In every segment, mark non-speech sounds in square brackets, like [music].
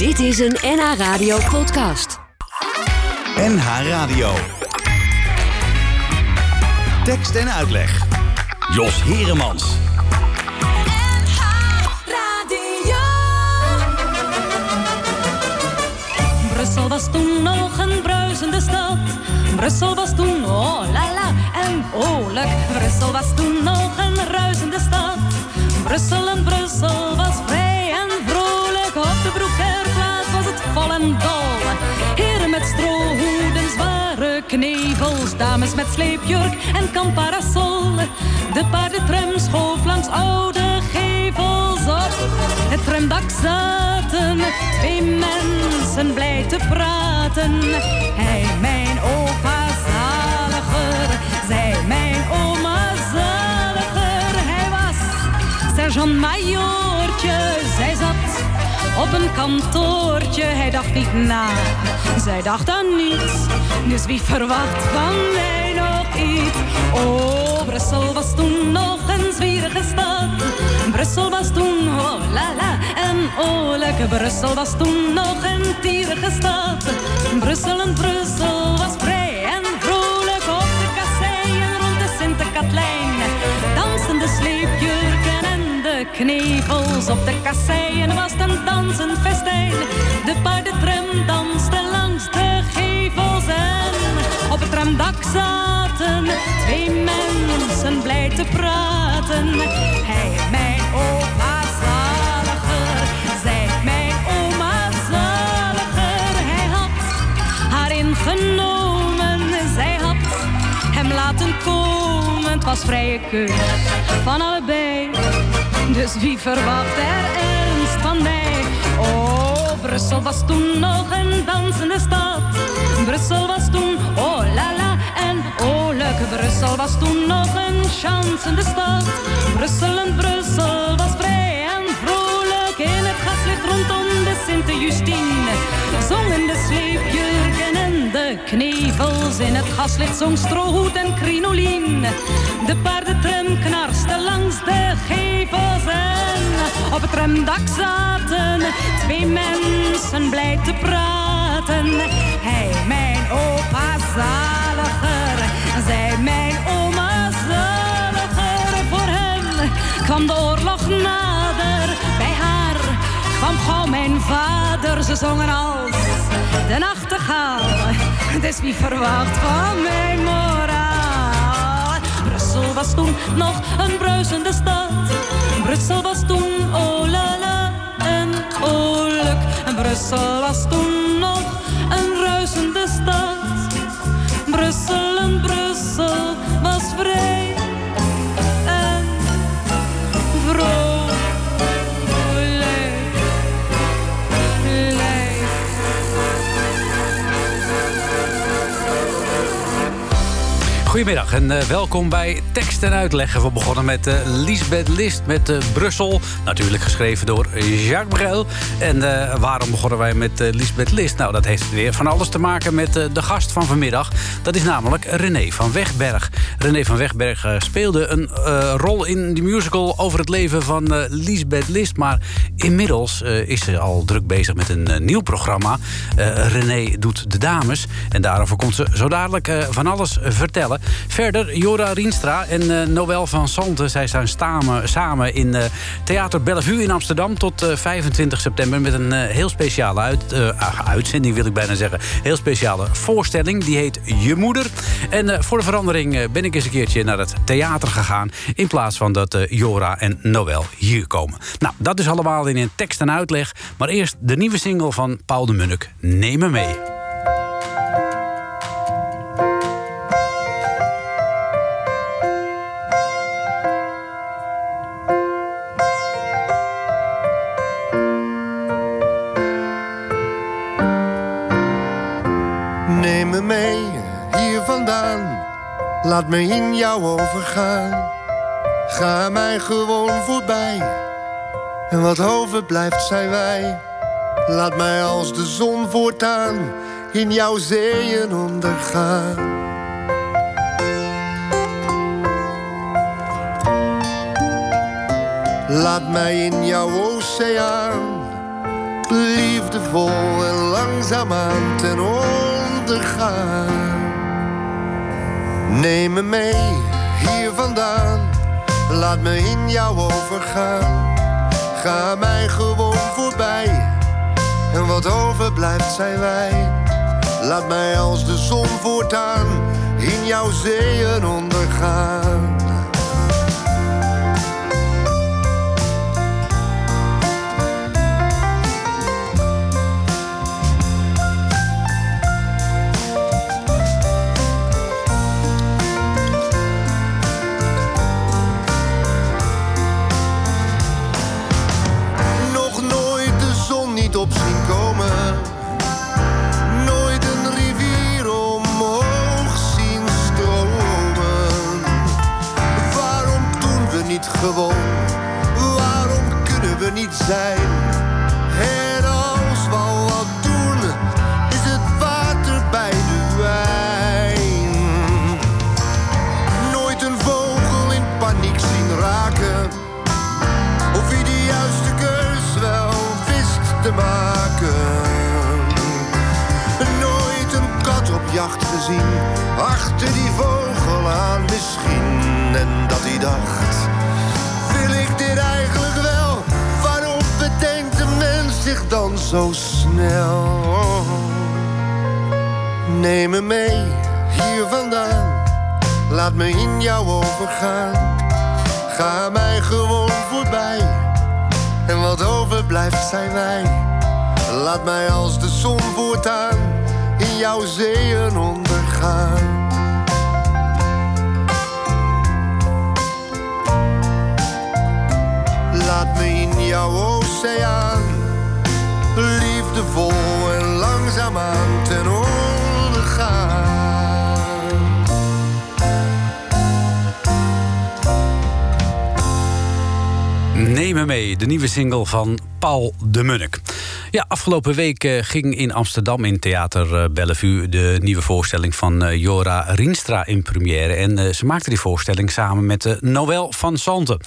Dit is een NH Radio podcast. NH Radio. Tekst en uitleg. Jos Heremans. Brussel was toen nog een bruisende stad. Brussel was toen oh la la en oorlijk. Brussel was toen nog een ruisende stad. Brussel en Brussel was vrij en vrolijk. Op de het vol en. Heren met strohoeden, zware knevels. Dames met sleepjurk en kamparasol. De paardentram schoof langs oude gevels op. Het tramdak zaten twee mensen blij te praten. Hij, mijn opa zaliger, zij, mijn oma zaliger. Hij was sergeant-majoortje, zij zat op een kantoortje. Hij dacht niet na, zij dacht aan niets. Dus wie verwacht van mij nog iets? Oh, Brussel was toen nog een zwierige stad. Brussel was toen, oh la la, en oh lekker. Brussel was toen nog een tierige stad. Brussel en Brussel was vrij en vrolijk op de kasseien rond de Sint-Katlijn. Knevels op de kasseien was een dansend festijn. De paardentram danste langs de gevels en op het tramdak zaten twee mensen blij te praten. Hij, mijn opa zaliger, zij, mijn oma zaliger. Hij had haar ingenomen, zij had hem laten komen. Het was vrije keus van allebei. Dus wie verwacht er ernst van mij? Oh, Brussel was toen nog een dansende stad. Brussel was toen, oh la la, en oh leuk. Brussel was toen nog een chansende stad. Brussel en Brussel was vrij en vrolijk in het gaslicht rondom de Sint-Justine. Zongen de sleepjurken en de knevels in het gaslicht zong strohoed en crinolien. De paardentram knarste langs de op het tramdak zaten twee mensen blij te praten. Hij, mijn opa zaliger, zij, mijn oma zaliger. Voor hem kwam de oorlog nader, bij haar kwam gauw mijn vader. Ze zongen als de nachtegaal, dus wie verwacht van mijn moraal? Brussel was toen nog een bruisende stad. Brussel was toen oh la la en oorlijk. En Brussel was toen nog een ruisende stad. Brussel Goedemiddag en eh, welkom bij Tekst en Uitleggen. We begonnen met uh, Lisbeth List met eh, Brussel. Natuurlijk geschreven door Jacques Brel. En waarom begonnen wij met Lisbeth List? Nou, dat heeft weer van alles te maken met de gast van vanmiddag. Dat is namelijk René van Wegberg. René van Wegberg speelde een rol in de musical over het leven van Lisbeth List. Maar inmiddels is ze al druk bezig met een nieuw programma. René doet de dames. En daarover komt ze zo dadelijk van alles vertellen. Verder Jora Rienstra en eh, Noël van Santen. Zij staan samen, in eh, Theater Bellevue in Amsterdam tot eh, 25 september... met een eh, heel speciale eh, ah, uitzending, wil ik bijna zeggen. Heel speciale voorstelling. Die heet Je Moeder. En eh, voor de verandering eh, ben ik eens een keertje naar het theater gegaan... in plaats van dat eh, Jora en Noël hier komen. Nou, dat is allemaal in een tekst en uitleg. Maar eerst de nieuwe single van Paul de Munnik. Neem me mee. Laat me in jou overgaan. Ga mij gewoon voorbij, en wat overblijft zijn wij. Laat mij als de zon voortaan in jouw zeeën ondergaan. Laat mij in jouw oceaan liefdevol en langzaamaan ten onder gaan. Neem me mee hier vandaan, laat me in jou overgaan. Ga mij gewoon voorbij, en wat overblijft zijn wij. Laat mij als de zon voortaan in jouw zeeën ondergaan. Op zien komen. Nooit een rivier omhoog zien stromen. Waarom doen we niet gewoon? Waarom kunnen we niet zijn? Achter die vogel aan misschien. En dat hij dacht, wil ik dit eigenlijk wel? Waarom bedenkt de mens zich dan zo snel? Neem me mee, hier vandaan, laat me in jou overgaan. Ga mij gewoon voorbij. En wat overblijft zijn wij. Laat mij als de zon voortaan in jouw zeeën ondergaan. Laat me in jouw oceaan. Liefdevol en langzaamaan ten onder gaan. Neem me mee, de nieuwe single van Paul de Munnik. Ja, afgelopen week eh, ging in Amsterdam in Theater eh, Bellevue... de nieuwe voorstelling van eh, Jora Rienstra in première. En ze maakte die voorstelling samen met Noël van Santen.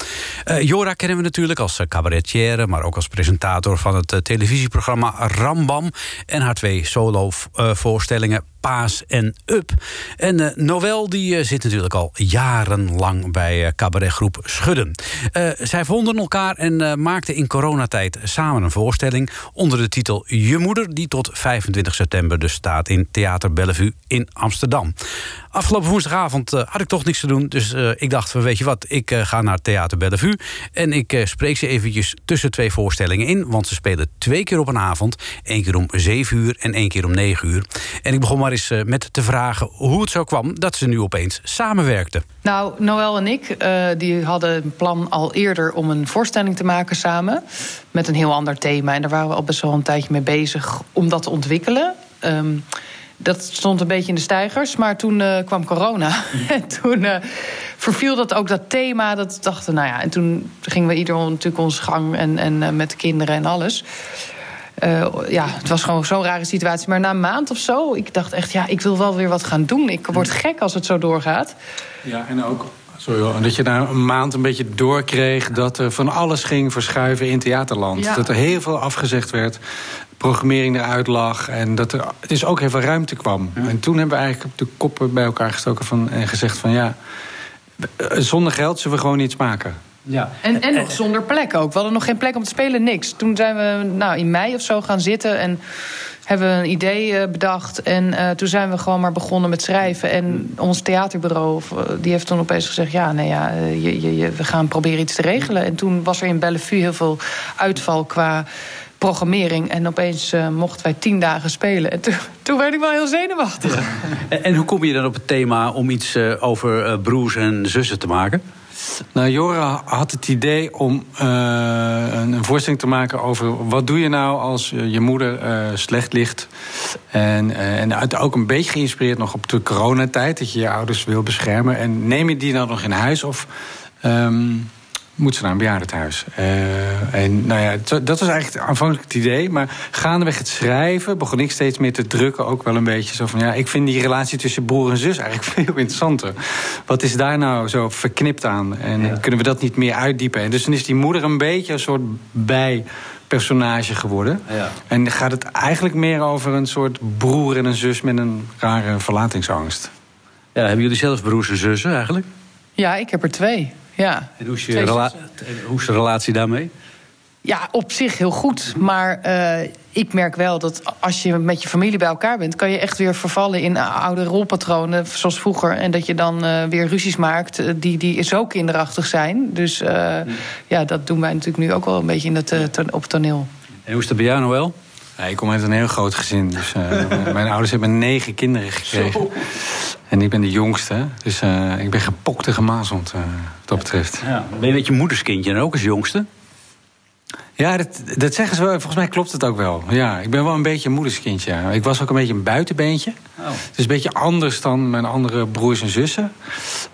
Eh, Jora kennen we natuurlijk als cabaretière... maar ook als presentator van het televisieprogramma Rambam... en haar twee solo-voorstellingen Paas en Up. En eh Noël die eh, zit natuurlijk al jarenlang bij eh, cabaretgroep Schudden. Zij vonden elkaar en maakten in coronatijd samen een voorstelling... onder de titel Je Moeder, die tot 25 september dus staat... in Theater Bellevue in Amsterdam. Afgelopen woensdagavond eh, had ik toch niks te doen... dus eh, ik dacht, van, weet je wat, ik eh, ga naar Theater Bellevue... en ik spreek ze eventjes tussen twee voorstellingen in... want ze spelen twee keer op een avond. één keer om 7 uur en één keer om 9 uur. En ik begon maar eens met te vragen hoe het zo kwam... dat ze nu opeens samenwerkten. Nou, Noël en ik die hadden een plan al eerder om een voorstelling te maken samen. Met een heel ander thema. En daar waren we al best wel een tijdje mee bezig om dat te ontwikkelen. Ehm, dat stond een beetje in de stijgers. Maar toen eh, kwam corona. [laughs] en toen eh, verviel dat ook dat thema. Dat dachten, nou ja. En toen gingen we ieder natuurlijk onze gang. En, en eh, met de kinderen en alles. Ja, het was gewoon zo'n rare situatie. Maar na een maand of zo, ik dacht echt, ja, ik wil wel weer wat gaan doen. Ik word gek als het zo doorgaat. Ja, en ook sorry, hoor, dat je na een maand een beetje doorkreeg dat er van alles ging verschuiven in theaterland. Ja. Dat er heel veel afgezegd werd, programmering eruit lag en dat er dus ook heel veel ruimte kwam. En toen hebben we eigenlijk de koppen bij elkaar gestoken van, en gezegd van ja, eh, zonder geld zullen we gewoon iets maken. Ja. En, en nog zonder plek ook. We hadden nog geen plek om te spelen, niks. Toen zijn we nou, in mei of zo gaan zitten en hebben we een idee eh, bedacht. En eh, toen zijn we gewoon maar begonnen met schrijven. En ons theaterbureau eh, die heeft toen opeens gezegd... ja, nee, ja je, je, je- we gaan proberen iets te regelen. En toen was er in Bellevue heel veel uitval qua programmering. En opeens mochten wij tien dagen spelen. En toen, toen werd ik wel heel zenuwachtig. En, en hoe kom je dan op het thema om iets over broers en zussen te maken? Nou, Jora had het idee om eh, een, voorstelling te maken over wat doe je nou als je moeder eh, slecht ligt. En, eh, en uit- ook een beetje geïnspireerd nog op de coronatijd, dat je je ouders wil beschermen. En neem je die dan nog in huis of ehm, moet ze naar een bejaardentehuis? Eh, en nou ja, dat was eigenlijk aanvankelijk het idee. Maar gaandeweg het schrijven begon ik steeds meer te drukken. Ook wel een beetje zo van ja, ik vind die relatie tussen broer en zus eigenlijk [laughs] veel interessanter. Wat is daar nou zo verknipt aan? En kunnen we dat niet meer uitdiepen? En dus dan is die moeder een beetje een soort personage geworden. Ja. En gaat het eigenlijk meer over een soort broer en een zus met een rare verlatingsangst. Ja, hebben jullie zelf broers en zussen eigenlijk? Ja, ik heb er twee. Ja. En hoe is, je rela- hoe is de relatie daarmee? Ja, op zich heel goed. Maar eh, ik merk wel dat als je met je familie bij elkaar bent, kan je echt weer vervallen in oude rolpatronen, zoals vroeger. En dat je dan eh, weer ruzies maakt eh, die, die zo kinderachtig zijn. Dus eh, ja, dat doen wij natuurlijk nu ook wel een beetje in het, to- op toneel. En hoe is het bij jou, Noël? Ja, ik kom uit een heel groot gezin. Dus, eh, [laughs] mijn ouders hebben negen kinderen gekregen. En ik ben de jongste. Dus eh, ik ben gepokt en gemazeld eh, wat dat betreft. Ja. Ben je een beetje moederskindje en ook als jongste? Ja, dat, dat zeggen ze wel. Volgens mij klopt het ook wel. Ja, ik ben wel een beetje een moederskindje. Ja. Ik was ook een beetje een buitenbeentje. Oh. Is een beetje anders dan mijn andere broers en zussen.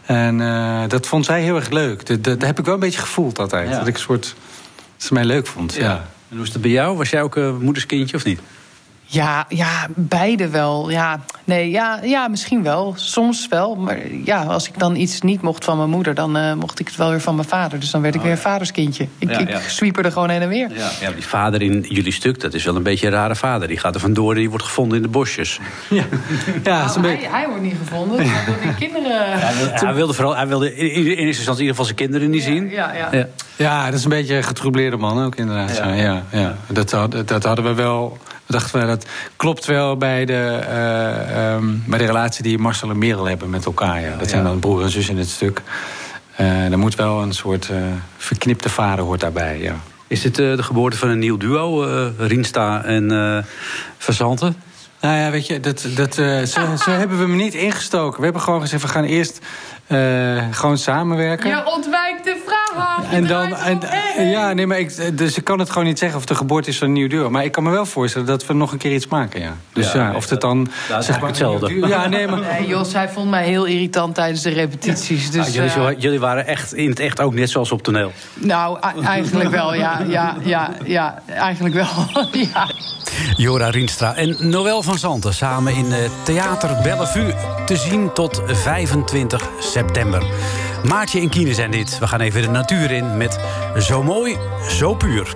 En eh, dat vond zij heel erg leuk. Dat, dat heb ik wel een beetje gevoeld altijd. Ja. Dat ik een soort... Dat ze mij leuk vond, ja. En hoe is het bij jou? Was jij ook een moederskindje of niet? Ja, ja, beide wel. Ja, nee, ja, ja, misschien wel. Soms wel. Maar ja, als ik dan iets niet mocht van mijn moeder, dan eh, mocht ik het wel weer van mijn vader. Dus dan werd ik weer een vaderskindje. Ik, Oh, Ja, ik er gewoon heen en weer. Ja. ja, die vader in jullie stuk, dat is wel een beetje een rare vader. Die gaat er vandoor en die wordt gevonden in de bosjes. [laughs] Ja, ja dat is een Nou, beetje... hij, hij wordt niet gevonden. Hij wil die kinderen. Hij wilde, vooral, hij wilde in, in eerste instantie in ieder geval zijn kinderen niet zien. Ja, ja. Ja. Ja, dat is een beetje een getroubleerde man ook inderdaad. Ja. Ja. Ja, ja. Dat, had- dat hadden we wel... We dachten, dat klopt wel bij de, eh, ehm, bij de relatie die Marcel en Merel hebben met elkaar. Ja. Dat zijn Ja. dan broer en zus in het stuk. Eh er moet wel een soort eh, verknipte vader hoort daarbij, ja. Is dit eh, de geboorte van een nieuw duo, eh Riensta en eh Verzanten? Nou ja, weet je, dat, dat, eh, zo, zo hebben we me niet ingestoken. We hebben gewoon gezegd, we gaan eerst eh, gewoon samenwerken. Je ontwijkt de vraag. En dan, en, ja, nee, maar ik, dus ik kan het gewoon niet zeggen of de geboorte is van een nieuw duo. Maar ik kan me wel voorstellen dat we nog een keer iets maken, ja. Dus Ja, of het dan... dat zeg eigenlijk hetzelfde. Ja, nee, maar... Nee, Jos, hij vond mij heel irritant tijdens de repetities. Dus, Ah, jullie, eh, jullie waren echt in het echt ook net zoals op toneel. nou, eigenlijk wel, ja. Ja, ja, ja eigenlijk wel. [laughs] ja. Jora Rienstra en Noël van Zanten samen in eh, Theater Bellevue te zien tot 25 september. Maartje en Kine zijn dit. We gaan even de natuur in met Zo mooi, zo puur.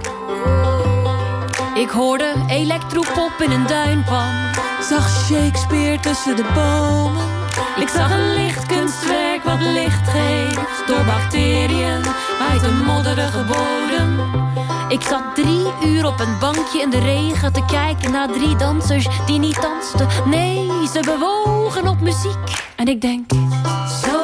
Ik hoorde elektropop in een duinpan. Zag Shakespeare tussen de bomen. Ik zag een lichtkunstwerk wat licht geeft door bacteriën uit een modderige bodem. Ik zat drie uur op een bankje in de regen te kijken naar drie dansers die niet dansten. Nee, ze bewogen op muziek. En ik denk, zo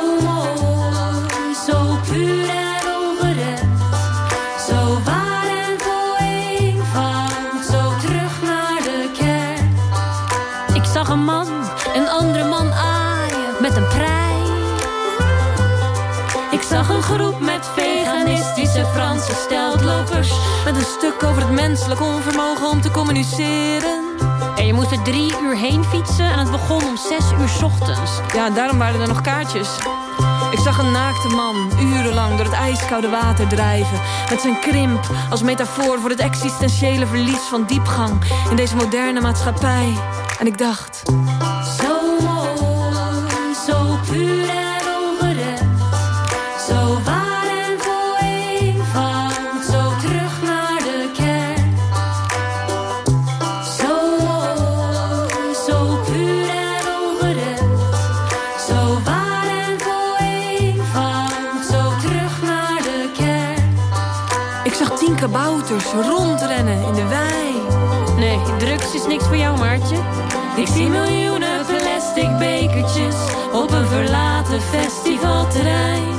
zag een groep met veganistische Franse steltlopers. Met een stuk over het menselijk onvermogen om te communiceren. En je moest er drie uur heen fietsen en het begon om zes uur ochtends. Ja, daarom waren er nog kaartjes. Ik zag een naakte man urenlang door het ijskoude water drijven. Met zijn krimp als metafoor voor het existentiële verlies van diepgang in deze moderne maatschappij. En ik dacht, is niks voor jou, Maartje. Ik zie miljoenen plastic bekertjes op een verlaten festivalterrein.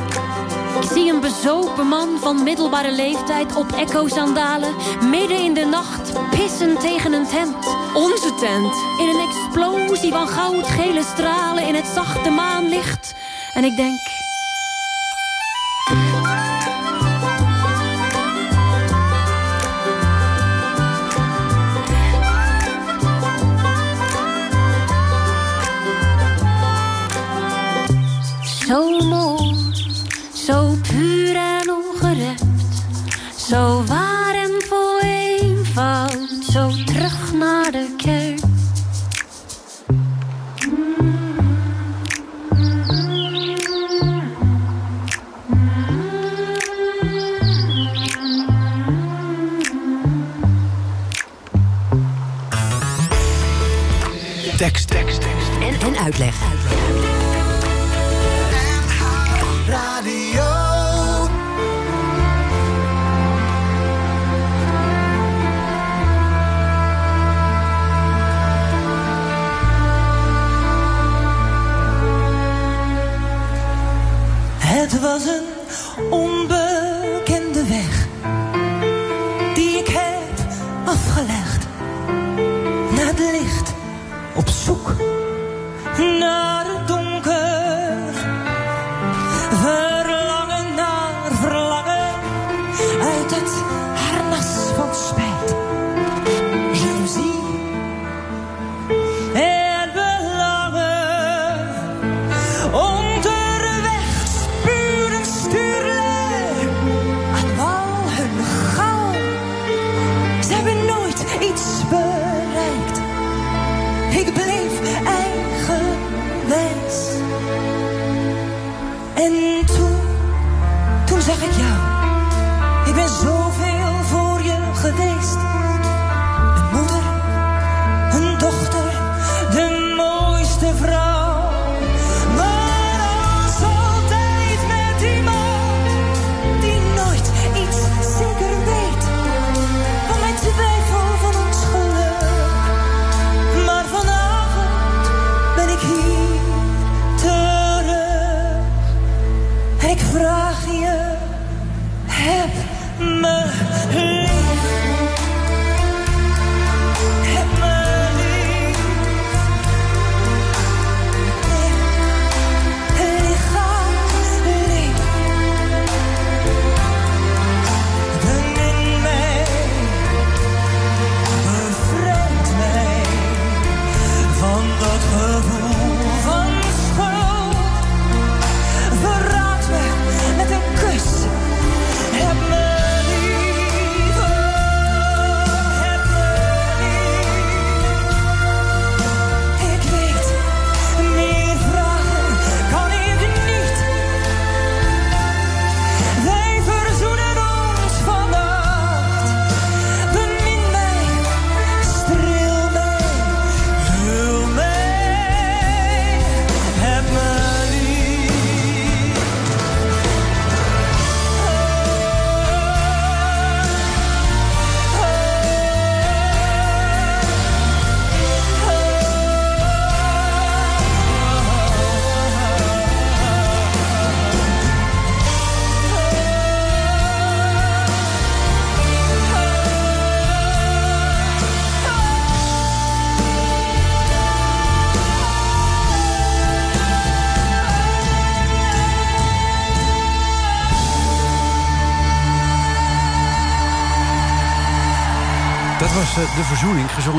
Ik zie een bezopen man van middelbare leeftijd op echo-sandalen... midden in de nacht pissen tegen een tent. Onze tent. In een explosie van goudgele stralen in het zachte maanlicht. En ik denk... uitleg. Het was een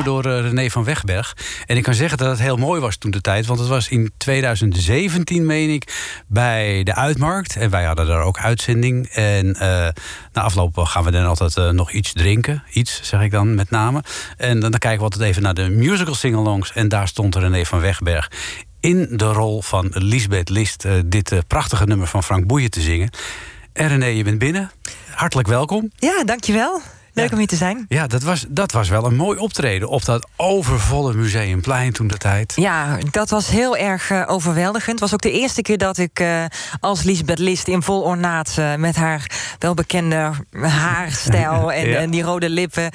door eh, René van Wegberg. En ik kan zeggen dat het heel mooi was toen de tijd. Want het was in 2017, meen ik, bij de Uitmarkt. En wij hadden daar ook uitzending. En eh, na afloop gaan we dan altijd eh, nog iets drinken. Iets, zeg ik dan met name. En dan kijken we altijd even naar de musical singalongs. En daar stond René van Wegberg in de rol van Lisbeth List... dit prachtige nummer van Frank Boeien te zingen. En René, je bent binnen. Hartelijk welkom. Ja, dankjewel. Leuk Ja. om hier te zijn. Ja, dat was, dat was wel een mooi optreden op dat overvolle museumplein toen de tijd. Ja, dat was heel erg eh, overweldigend. Het was ook de eerste keer dat ik eh, als Lisbeth List in vol ornaat... eh, met haar welbekende haarstijl [laughs] en, Ja. en die rode lippen...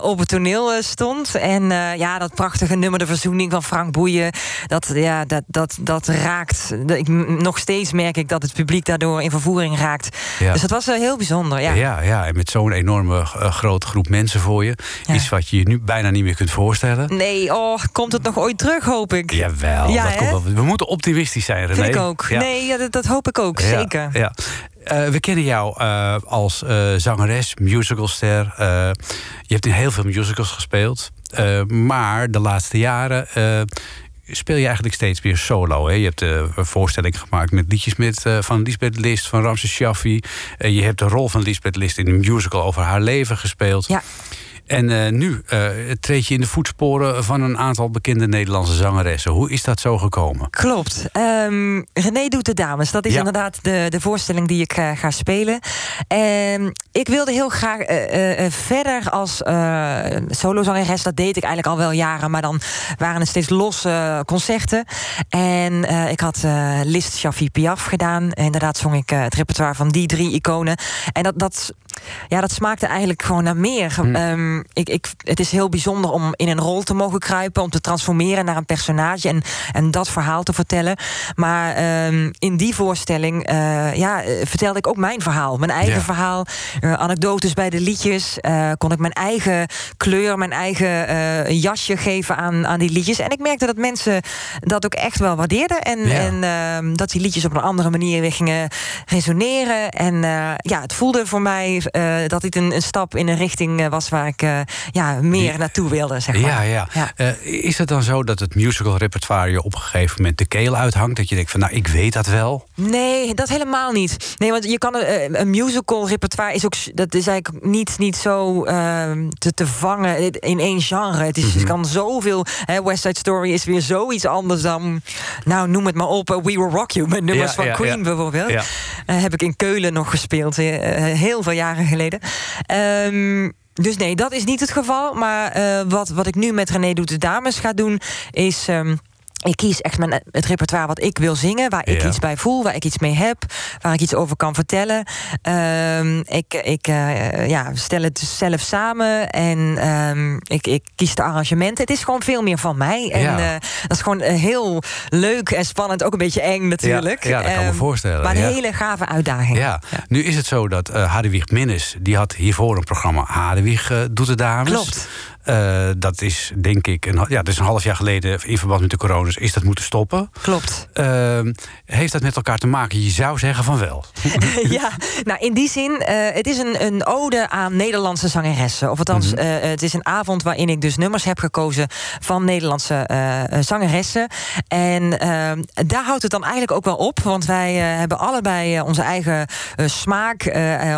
op het toneel stond. En ja, dat prachtige nummer, De Verzoening van Frank Boeien... dat, ja, dat, dat, dat raakt... Ik, nog steeds merk ik dat het publiek daardoor in vervoering raakt. Ja. Dus dat was heel bijzonder, ja. Ja, ja, en met zo'n enorme grote groep mensen voor je. Iets wat je je nu bijna niet meer kunt voorstellen. Nee, oh, komt het nog ooit terug, hoop ik. Jawel, Ja, dat komt wel. we moeten optimistisch zijn, René. Vind ik ook. Ja. Nee, ja, dat, dat hoop ik ook, zeker. Ja. Eh, we kennen jou eh, als eh, zangeres, musicalster. Je hebt in heel veel musicals gespeeld. Maar de laatste jaren speel je eigenlijk steeds weer solo. Hè? Je hebt eh, een voorstelling gemaakt met liedjes met, eh, van Lisbeth List, van Ramses Shaffi. Eh, je hebt de rol van Lisbeth List in een musical over haar leven gespeeld. Ja. En eh, nu eh, treed je in de voetsporen van een aantal bekende Nederlandse zangeressen. Hoe is dat zo gekomen? Klopt. Ehm, René doet de dames. Dat is Ja. inderdaad de, de voorstelling die ik eh, ga spelen. En ik wilde heel graag verder als solozangeres. Dat deed ik eigenlijk al wel jaren. Maar dan waren het steeds losse concerten. En ik had Liszt, Shafi, Piaf gedaan. Inderdaad zong ik het repertoire van die drie iconen. En dat... dat ja, dat smaakte eigenlijk gewoon naar meer. Ehm, ik, ik, het is heel bijzonder om in een rol te mogen kruipen, om te transformeren naar een personage en, en dat verhaal te vertellen. Maar ehm, in die voorstelling eh, ja, eh, vertelde ik ook mijn verhaal, mijn eigen Ja. verhaal, eh, anekdotes bij de liedjes. kon ik mijn eigen kleur, mijn eigen jasje geven aan, aan die liedjes. En ik merkte dat mensen dat ook echt wel waardeerden. En, Ja. en ehm, dat die liedjes op een andere manier weer gingen resoneren. En ja, het voelde voor mij eh, dat dit een, een stap in een richting eh, was waar ik eh, ja, meer naartoe wilde. Zeg maar. Ja, ja. Is het dan zo dat het musical repertoire je op een gegeven moment de keel uithangt? Dat je denkt van nou, ik weet dat wel. Nee, dat helemaal niet. Nee, want je kan een musical repertoire is ook dat is eigenlijk niet, niet zo ehm, te, te vangen in één genre. Het, is, het kan zoveel. Hè, West Side Story is weer zoiets anders dan. Nou, noem het maar op. We Will Rock You met nummers Ja, van Queen bijvoorbeeld. Heb ik in Keulen nog gespeeld, heel veel jaren geleden. Ehm, dus nee, dat is niet het geval. Maar eh, wat, wat ik nu met René Doet de Dames ga doen, is. ehm, ik kies echt mijn, het repertoire wat ik wil zingen, waar ik Ja. iets bij voel, waar ik iets mee heb, waar ik iets over kan vertellen. Ehm, ik ik eh, ja, stel het dus zelf samen en ehm, ik, ik kies de arrangementen. Het is gewoon veel meer van mij. En Ja. eh, dat is gewoon eh, heel leuk en spannend, ook een beetje eng natuurlijk. Ja, ja, dat kan me Ehm, voorstellen, Maar een hele gave uitdaging. Ja. nu is het zo dat Hadewig Minnes, die had hiervoor een programma Hadewig eh, doet de dames. Klopt. Eh, dat is denk ik, een, ja, dat is een half jaar geleden in verband met de coronas, is dat moeten stoppen. Klopt. Ehm, heeft dat met elkaar te maken? Je zou zeggen van wel. [laughs] ja, nou in die zin, eh, het is een, een ode aan Nederlandse zangeressen. Of althans, eh, het is een avond waarin ik dus nummers heb gekozen van Nederlandse zangeressen. En eh, daar houdt het dan eigenlijk ook wel op. Want wij hebben allebei onze eigen smaak,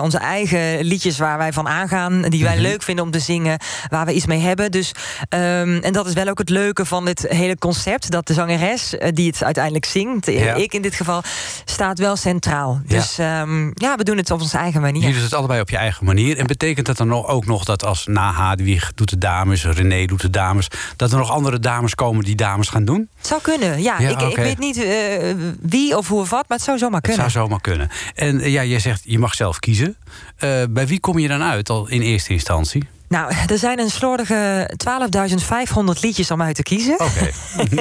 onze eigen liedjes waar wij van aangaan, die wij leuk vinden om te zingen, waar we iets mee hebben. Dus, ehm, en dat is wel ook het leuke van dit hele concept, dat de zangeres eh, die het uiteindelijk zingt, eh, Ja. ik in dit geval, staat wel centraal. Ja. Dus ehm, ja, we doen het op onze eigen manier. Jullie doen het allebei op je eigen manier. En betekent dat dan ook nog dat als na Hadewig doet de dames, René doet de dames, dat er nog andere dames komen die dames gaan doen? Het zou kunnen, ja. Ja, ik, ik weet niet eh, wie of hoe of wat, maar het zou zomaar Het kunnen. zou zomaar kunnen. En ja, jij zegt je mag zelf kiezen. Bij wie kom je dan uit al in eerste instantie? Nou, er zijn een slordige 12.500 liedjes om uit te kiezen. Oké.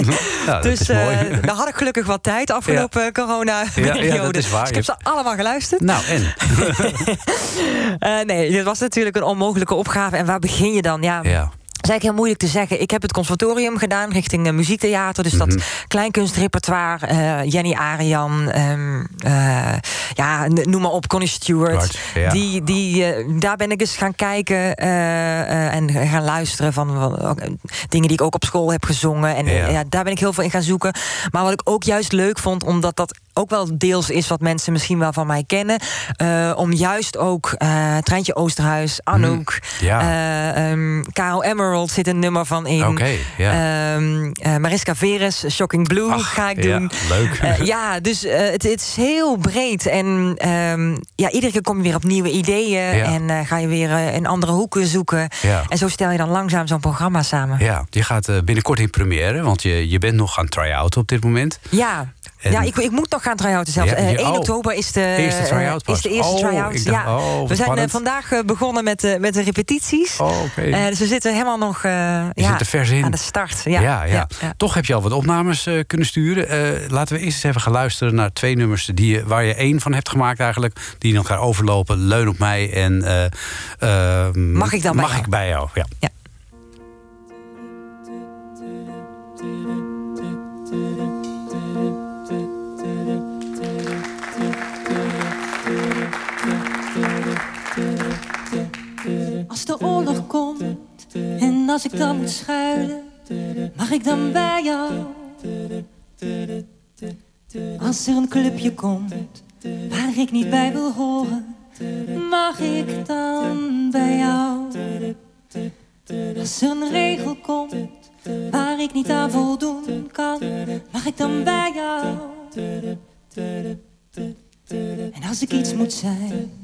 [laughs] dus eh, daar had ik gelukkig wat tijd afgelopen corona-periode. Ja, ja, dat is waar. Dus ik heb ze allemaal geluisterd. nou, en? [laughs] Eh, nee, dit was natuurlijk een onmogelijke opgave. En waar begin je dan? Ja, eigenlijk heel moeilijk te zeggen. Ik heb het conservatorium gedaan richting uh, muziektheater. Dus Mhm. dat kleinkunstrepertoire. eh, Jenny Arian. ehm, eh, ja, noem maar op. Connie Stewart. Right. Die, die, eh, daar ben ik eens gaan kijken. eh, eh, en gaan luisteren van, eh, dingen die ik ook op school heb gezongen. En eh, ja, daar ben ik heel veel in gaan zoeken. Maar wat ik ook juist leuk vond, omdat dat ook wel deels is wat mensen misschien wel van mij kennen. eh, om juist ook eh Treintje Oosterhuis, Anouk, Mhm. Ja. eh, ehm, Karel Emerald zit een nummer van in. Ja. Ehm, eh, Mariska Veres, Shocking Blue Ach, ga ik ja, doen. leuk. Eh, ja, dus het, het is heel breed. En ehm, ja, iedere keer kom je weer op nieuwe ideeën. Ja. En ga je weer in andere hoeken zoeken. Ja. En zo stel je dan langzaam zo'n programma samen. Ja, je gaat binnenkort in première, want je, je bent nog aan try-out op dit moment. Ja. En- ja, ik, ik moet nog gaan try-outen zelfs. Ja, Eh, je- 1 oh. oktober is de, Eerste try-out eh, is de eerste Oh, try-out. dacht, ja. oh, we zijn eh, vandaag eh, begonnen met, de met de repetities. Eh, dus we zitten helemaal nog eh, ja, zit vers in. aan de start. Ja, ja. Toch heb je al wat opnames eh, kunnen sturen. Eh, laten we eerst eens even gaan luisteren naar twee nummers die je, waar je één van hebt gemaakt eigenlijk. Die in elkaar overlopen. Leun op mij en... eh, eh, Mag ik dan bij Mag jou? ik bij jou, ja. Oorlog komt en als ik dan moet schuilen, mag ik dan bij jou? Als er een clubje komt waar ik niet bij wil horen, mag ik dan bij jou? Als er een regel komt waar ik niet aan voldoen kan, mag ik dan bij jou? En als ik iets moet zijn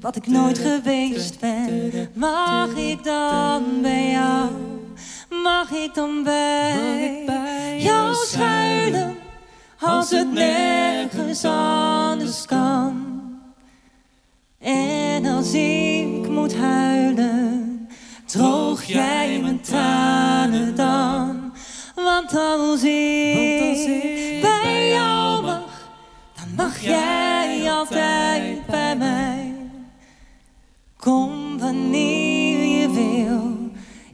wat ik nooit geweest ben, mag ik dan bij jou? Mag ik dan bij, jou schuilen als het nergens anders kan? En als ik moet huilen, droog jij mijn tranen dan. Want als ik, bij jou mag, dan mag jij altijd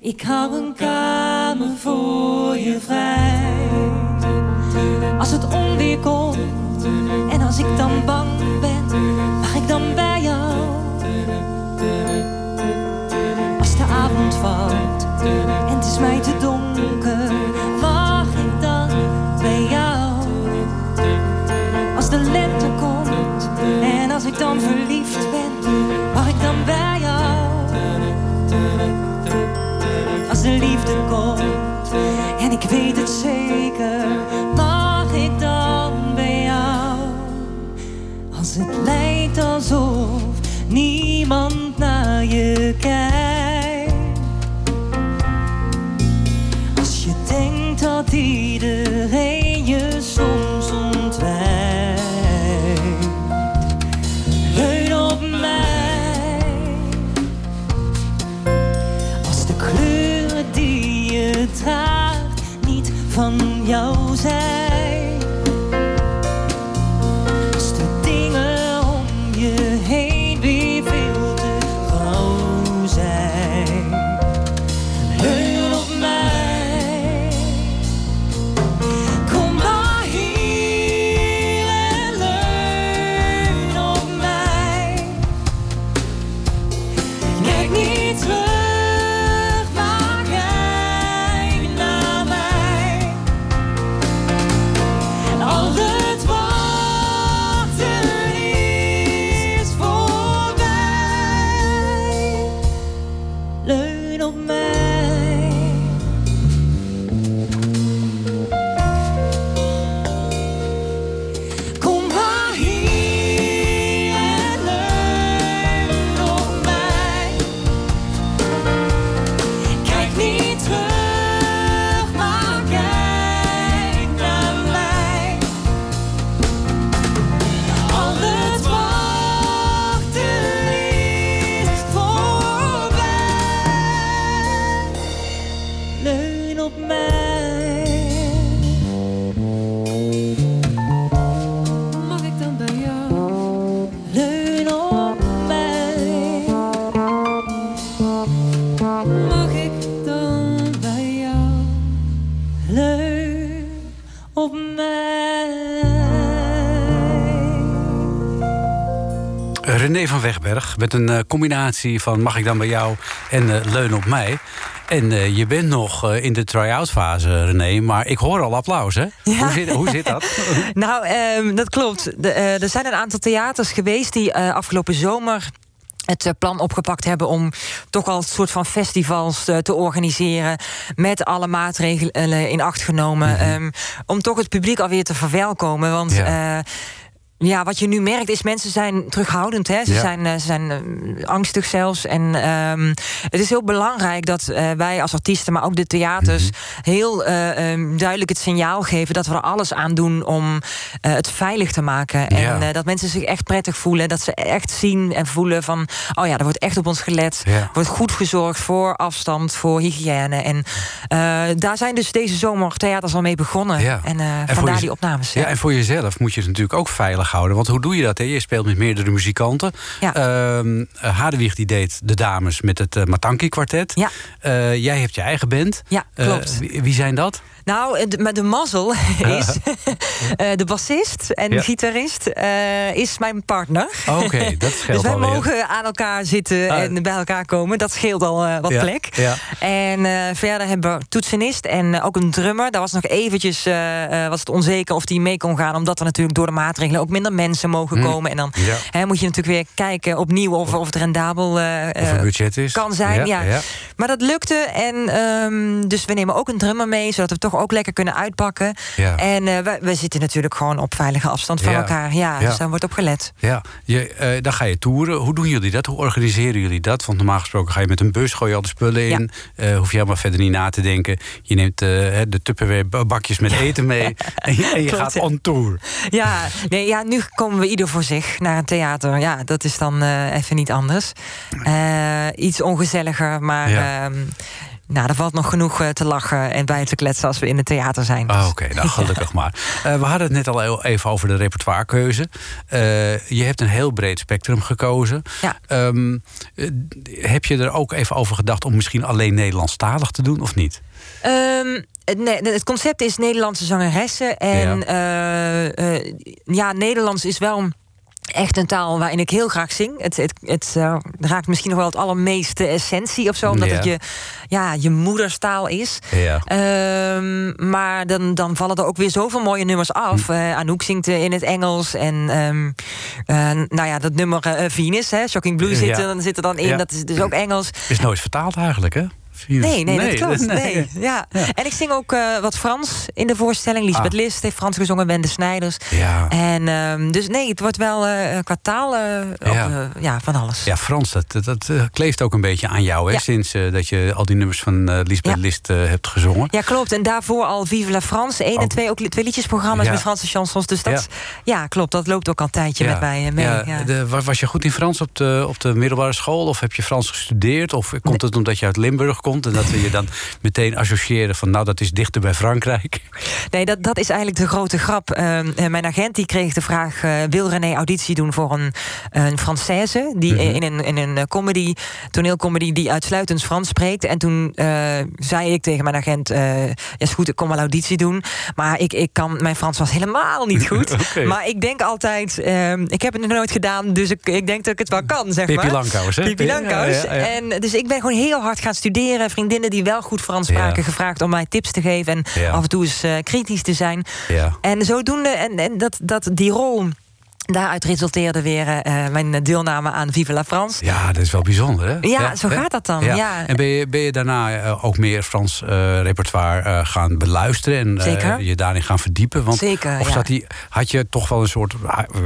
ik hou een kamer voor je vrij. Als het onweer komt en als ik dan bang ben, mag ik dan bij jou? Als de avond valt en het is mij te donker, mag ik dan bij jou? Als de lente komt en als ik dan verliefd ben, weet het zeker, mag ik dan bij jou? Als het lijkt jou René van Wegberg met een eh, combinatie van Mag ik dan bij jou en eh, Leun op mij. En eh, je bent nog in de try-out fase, René, maar ik hoor al applaus, hè? Hoe, zit, hoe zit dat? [laughs] Nou, ehm, dat klopt. De, er zijn een aantal theaters geweest die afgelopen zomer het plan opgepakt hebben om toch al een soort van festivals te organiseren. Met alle maatregelen in acht genomen. ehm, om toch het publiek alweer te verwelkomen. Want. Ja. Ja, wat je nu merkt is mensen zijn terughoudend. Hè? Ze Ja. zijn, eh, ze zijn eh, angstig zelfs. En ehm, het is heel belangrijk dat eh, wij als artiesten, maar ook de theaters, Mhm. heel eh, ehm, duidelijk het signaal geven dat we er alles aan doen om het veilig te maken. En Ja. dat mensen zich echt prettig voelen. Dat ze echt zien en voelen van, oh ja, er wordt echt op ons gelet. Ja. Wordt goed gezorgd voor afstand, voor hygiëne. En daar zijn dus deze zomer theaters al mee begonnen. En, voor vandaar je- die opnames. Ja, en voor jezelf moet je het natuurlijk ook veilig houden. Want hoe doe je dat? Hè? Je speelt met meerdere muzikanten. Ja. Hadewig die deed de dames met het eh, Matanki kwartet. Ja. Eh, jij hebt je eigen band. Ja, klopt. wie, wie zijn dat? Nou, eh, de, maar de mazzel [laughs] is [laughs] de bassist en Ja. gitarist is mijn partner. Oké, dat [laughs] scheelt Dus wij alweer. mogen aan elkaar zitten Ah. en bij elkaar komen. Dat scheelt al wat Ja, plek. ja. En verder hebben we toetsenist en ook een drummer. Daar was nog eventjes was het onzeker of die mee kon gaan. Omdat er natuurlijk door de maatregelen ook minder mensen mogen Hm. komen. En dan Ja. hè, moet je natuurlijk weer kijken opnieuw of, of het rendabel Of budget is. kan zijn. Ja, ja. Maar dat lukte. En ehm, dus we nemen ook een drummer mee, zodat we toch ook lekker kunnen uitpakken. En eh, we, we zitten natuurlijk gewoon op veilige afstand van elkaar. Ja, dus daar wordt op gelet. Ja, je, dan ga je toeren. Hoe doen jullie dat? Hoe organiseren jullie dat? Want normaal gesproken ga je met een bus, gooi je al de spullen in. Hoef je helemaal verder niet na te denken. Je neemt de Tupperware bakjes met [laughs] eten mee. [laughs] en je, en je Klopt, gaat on tour. Ja, nee, ja, nu komen we ieder voor zich naar een theater. Ja, dat is dan eh, even niet anders. Eh, iets ongezelliger, maar Ja. Nou, er valt nog genoeg eh, te lachen en bij te kletsen als we in het theater zijn. Ah, Oké, nou gelukkig [laughs] maar. Eh, we hadden het net al even over de repertoirekeuze. Eh, je hebt een heel breed spectrum gekozen. Ja. Ehm, eh, heb je er ook even over gedacht om misschien alleen Nederlandstalig te doen of niet? Ehm, het, nee, het concept is Nederlandse zangeressen. En ja. ja, Nederlands is wel echt een taal waarin ik heel graag zing. Het, het, het uh, raakt misschien nog wel het allermeeste essentie of zo. Omdat Ja. het je, ja, je moederstaal is. Ja. Ehm, maar dan, dan vallen er ook weer zoveel mooie nummers af. Eh, Anouk zingt eh, in het Engels. En ehm, eh, nou ja, dat nummer eh, Venus, hè, Shocking Blue, zit, Ja. er, zit er dan in. Dat is dus ook Engels. Is nooit vertaald eigenlijk, hè? Nee, nee, dat klopt. nee. Nee. [laughs] Ja. Ja. En ik zing ook eh, wat Frans in de voorstelling. Lisbeth Ah. List heeft Frans gezongen, Wende Snijders. Ja. En ehm, dus nee, het wordt wel eh qua taal op, Ja. ja, van alles. Ja, Frans, dat, dat, eh, kleeft ook een beetje aan jou, hè? Sinds eh, dat je al die nummers van Lisbeth. List hebt gezongen. Ja, klopt. En daarvoor al Vive la France. 1 en Oh. 2 ook li- twee liedjesprogramma's met Franse chansons. Dus dat, ja. klopt. Dat loopt ook al een tijdje met mij mee. Ja, Ja. de- wa- was je goed in Frans op de, op de middelbare school? Of heb je Frans gestudeerd? Of komt het omdat je uit Limburg komt... en dat we je dan meteen associëren van... nou, dat is dichter bij Frankrijk? Nee, dat, dat is eigenlijk de grote grap. Ehm, eh, mijn agent die kreeg de vraag... eh, wil René auditie doen voor een, een Française... die Mhm. in een, in een eh, comedy, toneelcomedy... die uitsluitend Frans spreekt. En toen zei ik tegen mijn agent... ja, is goed, ik kom wel auditie doen. Maar ik, ik kan, mijn Frans was helemaal niet [laughs] goed. Maar ik denk altijd... ehm, ik heb het nog nooit gedaan, dus ik, ik denk dat ik het wel kan, zeg Pippi maar. Langkous, hè? Pippi Ja, Langkous. ja, ja. En, dus ik ben gewoon heel hard gaan studeren. Vriendinnen die wel goed Frans spraken... Ja. gevraagd om mij tips te geven... en Ja. af en toe eens eh, kritisch te zijn. Ja. En zodoende, en, en dat, dat die rol. Daaruit resulteerde weer eh, mijn deelname aan Vive la France. Ja, dat is wel bijzonder, hè? Ja, zo gaat dat dan, ja. En ben je, ben je daarna eh, ook meer Frans eh, repertoire eh, gaan beluisteren... en eh, je daarin gaan verdiepen? Want, Zeker, Of ja. zat die, had je toch wel een soort...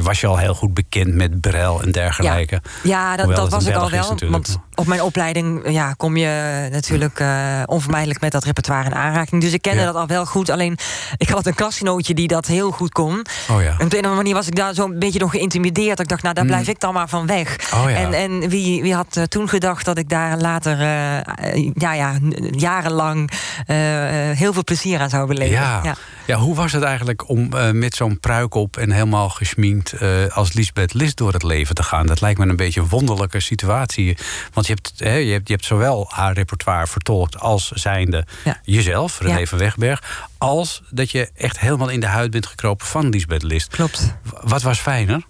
was je al heel goed bekend met Brel en dergelijke? Ja, dat, dat was ik al wel. Want op mijn opleiding ja, kom je natuurlijk eh, onvermijdelijk met dat repertoire in aanraking. Dus ik kende dat al wel goed. Alleen ik had een klasgenootje die dat heel goed kon. Oh ja. En op de een of andere manier was ik daar zo'n beetje nog geïntimideerd. Dat ik dacht, nou daar blijf ik dan maar van weg. Oh ja. En, en wie, wie had eh, toen gedacht dat ik daar later eh, ja, ja, jarenlang eh, heel veel plezier aan zou beleven. Ja. Ja. Ja. hoe was het eigenlijk om met zo'n pruik op en helemaal geschminkt als Lisbeth List door het leven te gaan? Dat lijkt me een beetje een wonderlijke situatie. Want je hebt, hè, je hebt, je hebt zowel haar repertoire vertolkt als zijnde Ja. jezelf, René Ja. van Wegberg, als dat je echt helemaal in de huid bent gekropen van Lisbeth List. Klopt. Wat was fijner?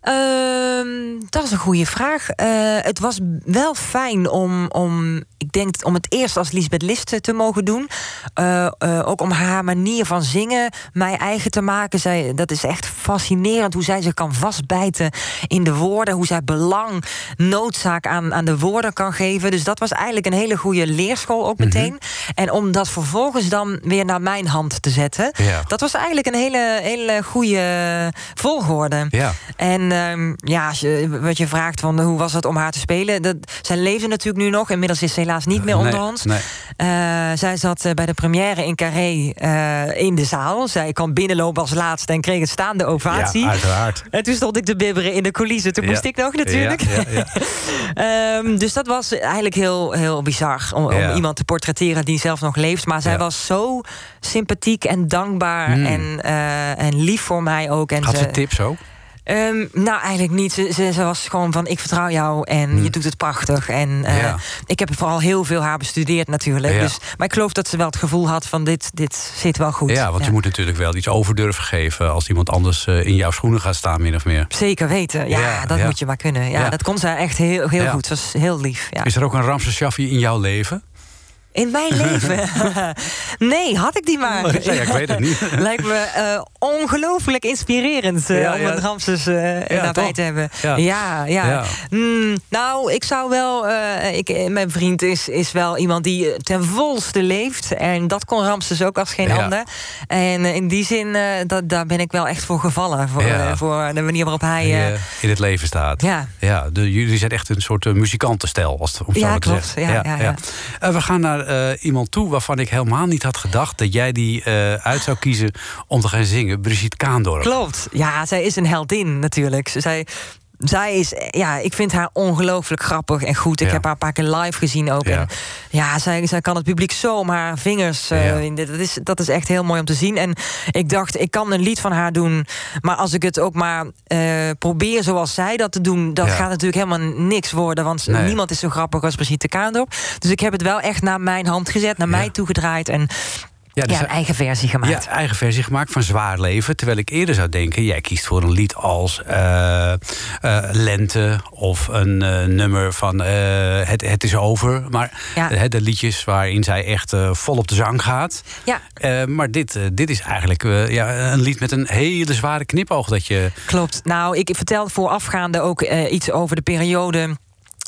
Ehm, dat is een goede vraag. Eh, het was wel fijn om, om, ik denk, om het eerst als Lisbeth List te mogen doen. Eh, eh, ook om haar manier van zingen mij eigen te maken. Zij, dat is echt fascinerend hoe zij zich kan vastbijten in de woorden. Hoe zij belang, noodzaak aan, aan de woorden kan geven. Dus dat was eigenlijk een hele goede leerschool ook meteen. En om dat vervolgens dan weer naar mijn hand te zetten. Ja. Dat was eigenlijk een hele, hele goede volgorde. Ja. En ehm, ja, als je, wat je vraagt van hoe was het om haar te spelen. Dat, zij leefde natuurlijk nu nog. Inmiddels is ze helaas niet meer onder Nee, ons. nee. Eh, zij zat eh, bij de première in Carré eh, in de zaal. Zij kwam binnenlopen als laatste en kreeg een staande ovatie. Ja, uiteraard. [laughs] en toen stond ik te bibberen in de coulissen. Toen Ja. moest ik nog natuurlijk. Ja. [laughs] Ehm, dus dat was eigenlijk heel, heel bizar. Om, iemand te portretteren die zelf nog leeft. Maar zij was zo sympathiek en dankbaar. Mm. En, en lief voor mij ook. En Had ze tips ook? Ehm, nou, eigenlijk niet. Ze, ze, ze was gewoon van, ik vertrouw jou en je doet het prachtig. En eh, Ja. ik heb vooral heel veel haar bestudeerd natuurlijk. Ja. Dus, maar ik geloof dat ze wel het gevoel had van, dit, dit zit wel goed. Ja, want je moet natuurlijk wel iets over durven geven... als iemand anders eh, in jouw schoenen gaat staan, min of meer. Zeker weten. Ja, dat moet je maar kunnen. Ja. Dat kon zij echt heel, heel goed. Ze was heel lief. Ja. Is er ook een Ramses Shaffi in jouw leven? In mijn [laughs] leven? [laughs] nee, had ik die maar. Ja, ik weet het niet. [laughs] Lijkt me uh, ongelooflijk inspirerend uh, ja, om een Ramses uh, nabij toch? te hebben. Ja, ja. Mm, nou, ik zou wel... ik, mijn vriend is, is wel iemand die ten volste leeft. En dat kon Ramses ook als geen ander. En in die zin, dat, daar ben ik wel echt voor gevallen. Voor, voor de manier waarop hij... in het leven staat. Ja. ja de, jullie zijn echt een soort muzikantenstijl, als het om zo ja, te zeggen. Ja, ja, ja, we gaan naar uh, iemand toe waarvan ik helemaal niet had gedacht dat jij die uh, uit zou kiezen om te gaan zingen. Brigitte Kaandorp. Klopt. Ja, zij is een heldin natuurlijk. Zij zij is, ja, ik vind haar ongelooflijk grappig en goed. Ik heb haar een paar keer live gezien ook. Ja, en ja zij, zij kan het publiek zo om haar vingers uh, in. Dat is, dat is echt heel mooi om te zien. En ik dacht, ik kan een lied van haar doen. Maar als ik het ook maar uh, probeer zoals zij dat te doen, dat gaat natuurlijk helemaal niks worden. Want niemand is zo grappig als Brigitte Kaandorp. Dus ik heb het wel echt naar mijn hand gezet, naar mij toegedraaid. En ja, dus een eigen versie gemaakt. Ja, eigen versie gemaakt van Zwaar Leven. Terwijl ik eerder zou denken, jij kiest voor een lied als uh, uh, Lente... of een uh, nummer van het, het is over. Maar ja. de liedjes waarin zij echt vol op de zang gaat. Ja. maar dit, dit is eigenlijk ja, een lied met een hele zware knipoog. Dat je... Klopt. Nou, ik vertelde voorafgaande ook iets over de periode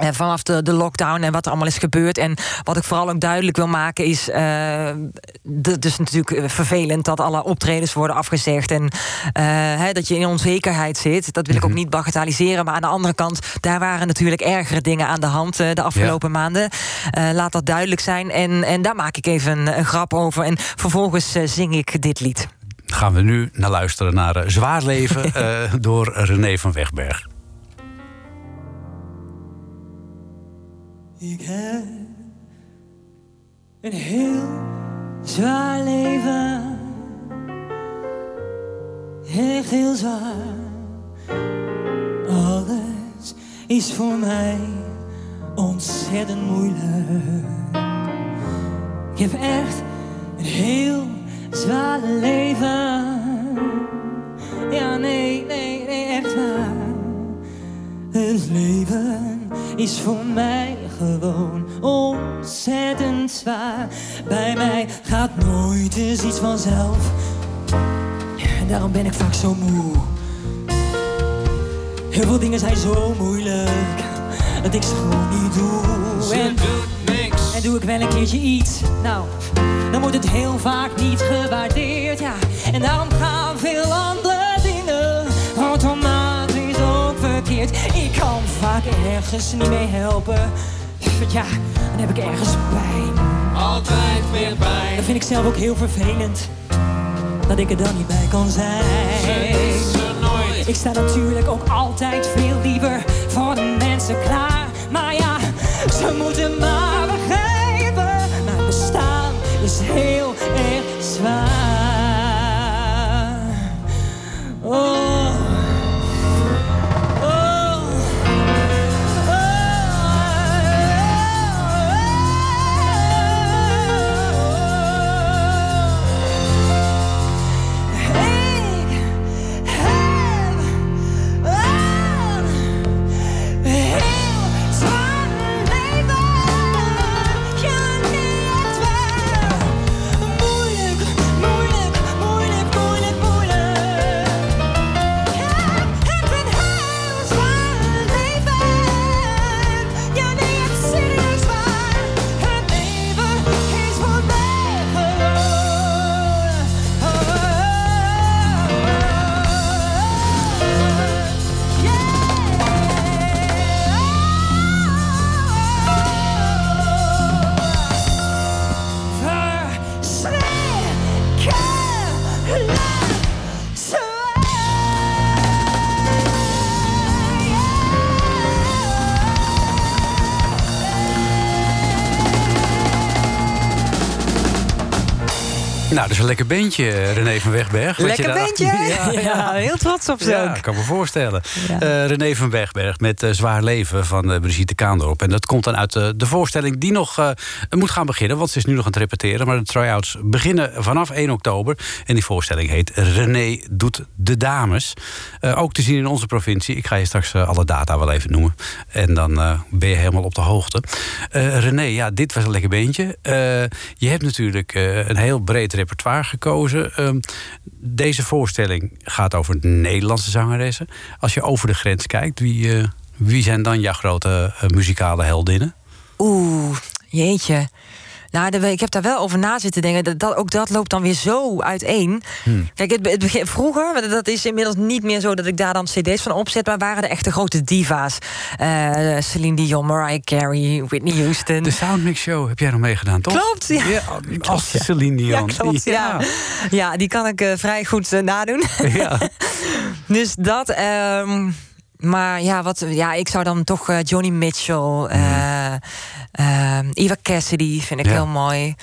uh, vanaf de, de lockdown en wat er allemaal is gebeurd. En wat ik vooral ook duidelijk wil maken is... Uh, het is natuurlijk vervelend dat alle optredens worden afgezegd... en uh, dat je in onzekerheid zit. Dat wil ik ook mhm. niet bagatelliseren. Maar aan de andere kant, daar waren natuurlijk ergere dingen aan de hand... de afgelopen maanden. laat dat duidelijk zijn. En, en daar maak ik even een, een grap over. En vervolgens zing ik dit lied. Gaan we nu naar luisteren naar Zwaar Leven... [laughs] door René van Wegberg. Ik heb een heel zwaar leven. Echt heel zwaar. Alles is voor mij ontzettend moeilijk. Ik heb echt een heel zwaar leven. Ja, nee, nee, nee, echt waar. Het leven is voor mij gewoon ontzettend zwaar. Bij mij gaat nooit eens iets vanzelf. En daarom ben ik vaak zo moe. Heel veel dingen zijn zo moeilijk dat ik ze gewoon niet doe. En, en doe ik wel een keertje iets, nou, dan wordt het heel vaak niet gewaardeerd. Ja. En daarom gaan veel andere dingen automatisch ook verkeerd. Ik kan vaak ergens niet mee helpen. Ja, dan heb ik ergens pijn. Altijd weer pijn. Dat vind ik zelf ook heel vervelend. Dat ik er dan niet bij kan zijn. Ik sta natuurlijk ook altijd veel liever voor de mensen klaar. Maar ja, ze moeten maar begrijpen. Mijn bestaan is heel erg zwaar. Is een lekker beentje, René van Wegberg. Lekker beentje? [laughs] Ja, heel trots op ze Ja, ook. kan me voorstellen. Eh, René van Wegberg met eh, Zwaar Leven van eh, Brigitte Kaandorp. En dat komt dan uit de voorstelling die nog moet gaan beginnen. Want ze is nu nog aan het repeteren. Maar de try-outs beginnen vanaf 1 oktober. En die voorstelling heet René doet de dames. Ook te zien in onze provincie. Ik ga je straks alle data wel even noemen. En dan ben je helemaal op de hoogte. René, ja, dit was een lekker beentje. Je hebt natuurlijk een heel breed repertoire gekozen. Ehm, deze voorstelling gaat over Nederlandse zangeressen. Als je over de grens kijkt, wie, eh, wie zijn dan jouw grote eh, muzikale heldinnen? Oeh, jeetje. Nou, de- ik heb daar wel over na zitten denken. Dat, dat, ook dat loopt dan weer zo uiteen. Hmm. Kijk, het, het begin, vroeger, maar dat is inmiddels niet meer zo dat ik daar dan cd's van opzet... maar waren de echte grote diva's. Eh, Celine Dion, Mariah Carey, Whitney Houston. De Soundmix Show heb jij nog meegedaan, toch? Klopt, ja. [laughs] als Celine Dion. Ja, klopt. Ja, ja. die kan ik eh, vrij goed eh, nadoen. [laughs] Ja. [laughs] dus dat. ehm, maar ja, wat, ja, ik zou dan toch Johnny Mitchell, eh, ehm, Eva Cassidy vind ik Ja. heel mooi.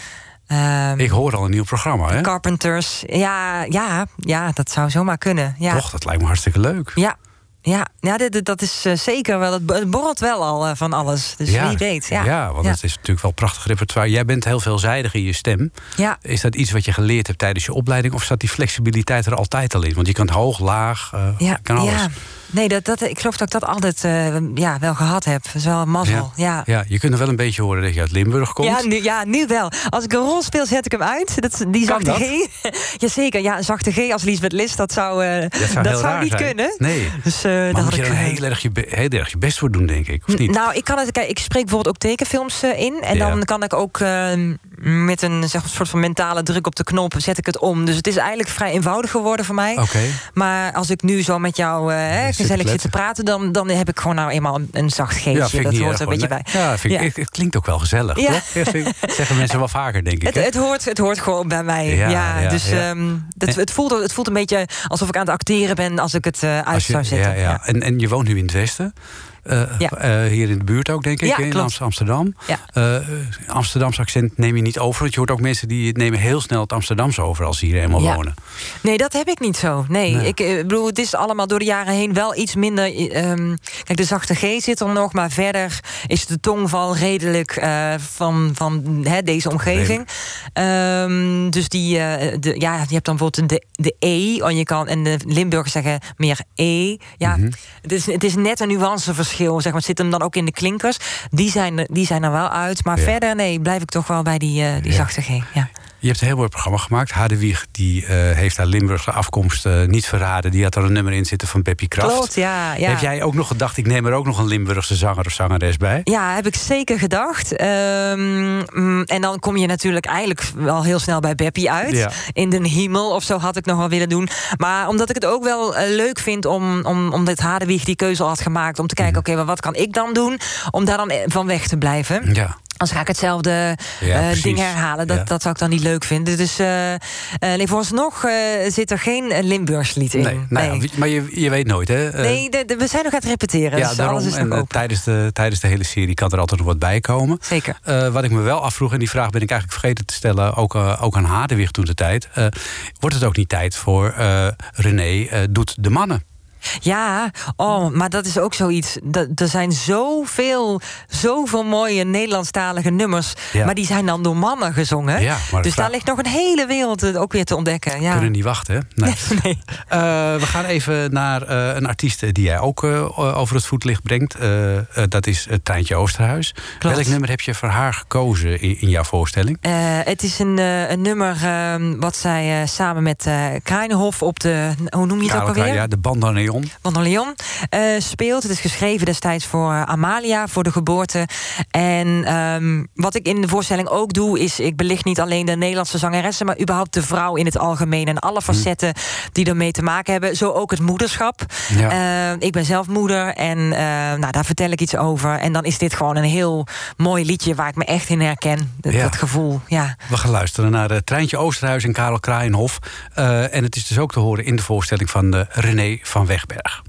Ehm, Ik hoor al een nieuw programma, hè? Carpenters. Ja, ja, ja, dat zou zomaar kunnen. Ja. Toch, dat lijkt me hartstikke leuk. Ja. Ja, ja dit, dat is eh, zeker wel. Het bo- het borrelt wel al eh, van alles. Dus wie weet. Ja, want ja. het is natuurlijk wel prachtig repertoire. Jij bent heel veelzijdig in je stem. Ja. Is dat iets wat je geleerd hebt tijdens je opleiding? Of staat die flexibiliteit er altijd al in? Want je kan hoog, laag, kan alles. Nee, dat, dat, ik geloof dat ik dat altijd eh, ja, wel gehad heb. Dat is wel een mazzel. Ja. Ja, je kunt er wel een beetje horen dat je uit Limburg komt. Ja, nu, ja, nu wel. Als ik een rol speel, zet ik hem uit. Dat, die Kan zachte dat? G. [laughs] Jazeker, ja, een zachte G als Lisbeth List, dat zou, eh, Dat zou, niet zijn. kunnen. Nee. Dus, eh, maar daar moet had je dan eh, heel erg, je heel erg je best voor doen, denk ik, of niet? Nou, ik kan het. Kijk, ik spreek bijvoorbeeld ook tekenfilms eh, in. En Ja. dan kan ik ook eh, met een zeg, soort van mentale druk op de knop zet ik het om. Dus het is eigenlijk vrij eenvoudig geworden voor mij. Oké. Maar als ik nu zo met jou eh, hè, gezellig zit te praten, dan, dan heb ik gewoon nou eenmaal een, een zacht geestje. Ja, dat hoort er een beetje bij. Ja, vind ik, Ja. Het, het klinkt ook wel gezellig, Ja. toch? Ja, vind ik- dat zeggen mensen wel vaker, denk ik. Het, het, hoort, het hoort gewoon bij mij. Ja, dus ehm, het, het, voelt, het voelt een beetje alsof ik aan het acteren ben als ik het eh, uit je- zou zetten. Ja, ja. En, en je woont nu in het Westen. Eh, Ja. eh, hier in de buurt ook, denk ik, Ja, in klopt. Amsterdam. Ja. Eh, Amsterdamse accent neem je niet over. Want je hoort ook mensen die nemen heel snel het Amsterdamse over als ze hier eenmaal Ja. wonen. Nee, dat heb ik niet zo. Nee, Nee. Ik bedoel, het is allemaal door de jaren heen wel iets minder. eh, ehm, kijk, de zachte G zit er nog, maar verder is de tongval redelijk van, van deze omgeving. Ehm, dus die, de, ja, je hebt dan bijvoorbeeld de, de E, en je kan en de Limburgers zeggen meer E. Ja, Mhm. het, is, het is net een nuanceverschil. Zeg maar, het zit hem dan ook in de klinkers. Die zijn, er- die zijn er wel uit, maar Ja. verder nee, blijf ik toch wel bij die, eh, die zachte G. Ja. Je hebt een heel mooi programma gemaakt. Hadewieg die, eh, heeft haar Limburgse afkomst eh, niet verraden. Die had er een nummer in zitten van Peppy Kraft. Klopt, ja, ja. Heb jij ook nog gedacht, ik neem er ook nog een Limburgse zanger of zangeres bij? Ja, heb ik zeker gedacht. Ehm, mm, en dan kom je natuurlijk eigenlijk wel heel snel bij Beppie uit. Ja. In den hemel of zo had ik nog wel willen doen. Maar omdat ik het ook wel eh, leuk vind om, om, omdat Hadewieg die keuze al had gemaakt... om te kijken, Mhm. oké, maar wat kan ik dan doen? Om daar dan van weg te blijven. Ja. Anders ga ik hetzelfde Ja, eh, ding herhalen. Dat, Ja. dat zou ik dan niet leuk vinden. Dus eh eh, nee, vooralsnog zit er geen Limburgs lied in. Nee, nou Nee. maar je, je weet nooit, hè? Nee, de- de- we zijn nog aan het repeteren. Ja, dus daarom. alles is nog En, tijdens, de, tijdens de hele serie kan er altijd nog wat bij komen. Zeker. Wat ik me wel afvroeg, en die vraag ben ik eigenlijk vergeten te stellen, ook, ook aan Hadewicht toen de tijd. wordt het ook niet tijd voor René doet de mannen? Ja, oh, maar dat is ook zoiets. Er zijn zoveel, zoveel mooie Nederlandstalige nummers. Ja. Maar die zijn dan door mannen gezongen. Ja, dus daar ligt nog een hele wereld eh, ook weer te ontdekken. Ja. Kunnen niet wachten, hè? Nee. [laughs] nee. Eh, we gaan even naar eh, een artiest die jij ook over het voetlicht brengt. Dat is Treintje Oosterhuis. Klopt. Welk nummer heb je voor haar gekozen in, in jouw voorstelling? Het is een, een nummer ehm, wat zij samen met Kruinhof op de. Hoe noem je het ook alweer? ja, de Bandoneon. Van der Leon eh, speelt. Het is geschreven destijds voor eh, Amalia, voor de geboorte. En ehm, wat ik in de voorstelling ook doe, is ik belicht niet alleen de Nederlandse zangeressen, maar überhaupt de vrouw in het algemeen en alle facetten die ermee te maken hebben. Zo ook het moederschap. Ja. Eh, ik ben zelf moeder en nou, daar vertel ik iets over. En dan is dit gewoon een heel mooi liedje waar ik me echt in herken. Dat, Ja. dat gevoel, ja. We gaan luisteren naar Treintje Oosterhuis en Karel Kraaienhof. En het is dus ook te horen in de voorstelling van René van Wegberg.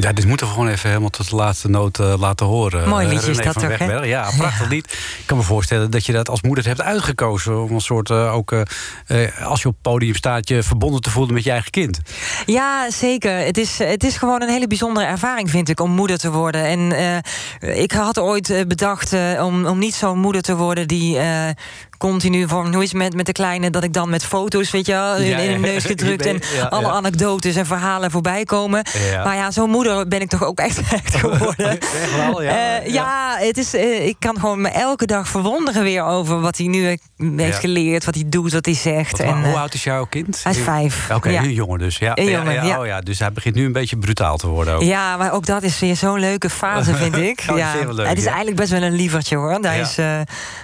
Ja, dit moeten we gewoon even helemaal tot de laatste noot eh, laten horen. Mooi Eh, liedje is dat toch, hè? Ja, prachtig lied. Ik kan me voorstellen dat je dat als moeder hebt uitgekozen... om een soort eh, ook, als je op het podium staat... je verbonden te voelen met je eigen kind. Ja, zeker. Het is, het is gewoon een hele bijzondere ervaring, vind ik, om moeder te worden. En ik had ooit bedacht om, om niet zo'n moeder te worden die. Eh, Continu van hoe is het met, met de kleine dat ik dan met foto's, weet je wel, in, Ja, in een ja. neus gedrukt en alle anekdotes en verhalen voorbij komen. Maar ja, zo'n moeder ben ik toch ook echt, [laughs] echt geworden. [laughs] Wel, ja. Eh, ja, het is, eh, ik kan gewoon me elke dag verwonderen weer over wat hij nu heeft geleerd, wat hij doet, wat hij zegt. Wat- en, hoe eh, oud is jouw kind? hij is vijf. Oké, Ja. heel jongen dus. Ja, jongen. Oh, ja. Dus hij begint nu een beetje brutaal te worden ook. Ja, maar ook dat is weer zo'n leuke fase, vind [laughs] ik. Ja. leuk, het is eigenlijk best wel een lievertje hoor. Hij is eh,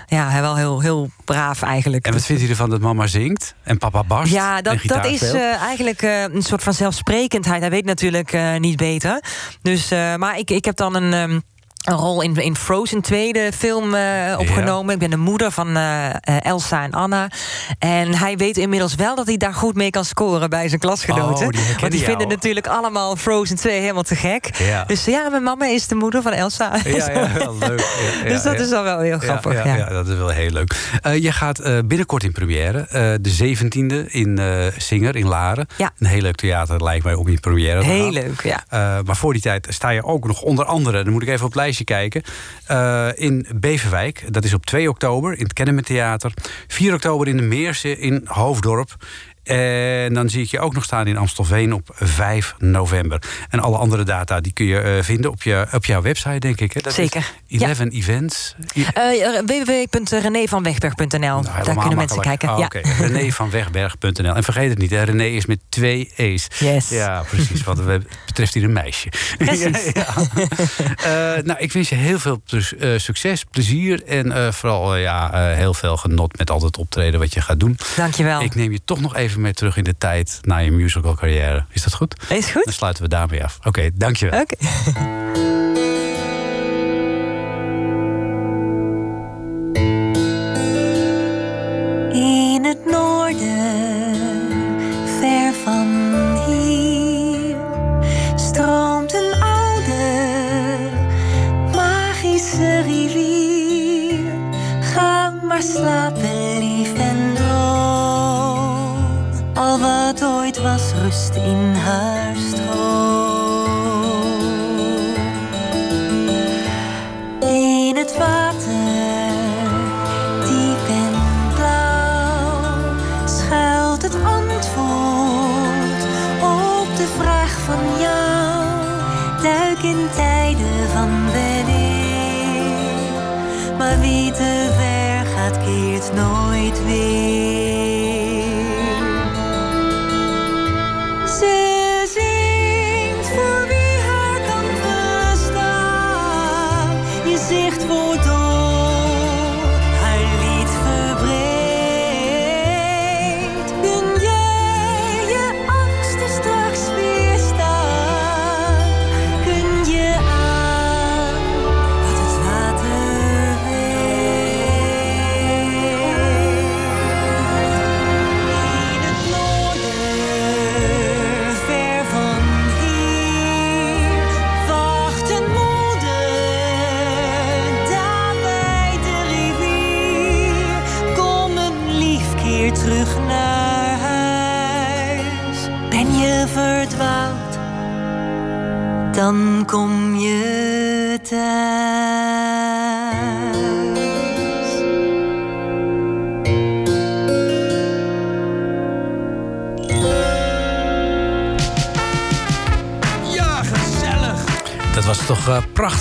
ja, hij wel heel, heel braaf eigenlijk. En wat vindt hij ervan dat mama zingt en papa barst Ja, dat, dat is eh, eigenlijk eh, een soort van zelfsprekendheid. Hij weet natuurlijk eh, niet beter. Dus, maar ik, ik heb dan een. ehm, een rol in, in Frozen 2, de film, eh, opgenomen. Ik ben de moeder van eh, eh, Elsa en Anna. En hij weet inmiddels wel dat hij daar goed mee kan scoren bij zijn klasgenoten. Oh, die Want die jou. vinden natuurlijk allemaal Frozen 2 helemaal te gek. Ja. Dus ja, mijn mama is de moeder van Elsa. Ja, ja, [laughs] leuk. Dus dat is dan wel heel grappig. Ja, dat is wel heel leuk. Je gaat binnenkort in première. de 17e in Singer in Laren. Ja. Een heel leuk theater lijkt mij om in première te Heel leuk, ja. Maar voor die tijd sta je ook nog onder andere... dan moet ik even op het kijken... eh, in Beverwijk. Dat is op 2 oktober in het Kennemer Theater. 4 oktober in de Meerse in Hoofddorp. En dan zie ik je ook nog staan in Amstelveen op 5 november. En alle andere data die kun je eh, vinden op, je, op jouw website, denk ik. Hè? Dat is Zeker, ja. 11 Events. I- Eh, www.renévanwegberg.nl. Daar Nou, helemaal kunnen mensen kijken. Oh, ja. Oké, René van Wegberg.nl. En vergeet het niet, hè, René is met twee E's. Yes. Ja, precies. Wat het betreft hier een meisje. [laughs] Precies. Ja, [laughs] ja. Eh, nou, ik wens je heel veel eh, succes, plezier en vooral ja, heel veel genot met al het optreden wat je gaat doen. Dankjewel. Ik neem je toch nog even even mee terug in de tijd naar je musical carrière. Is dat goed? Is goed. Dan sluiten we daarmee af. Oké, okay, dankjewel. Oké. In het noorden, ver van hier, stroomt een oude magische rivier. Ga maar slapen. Was, rust in haar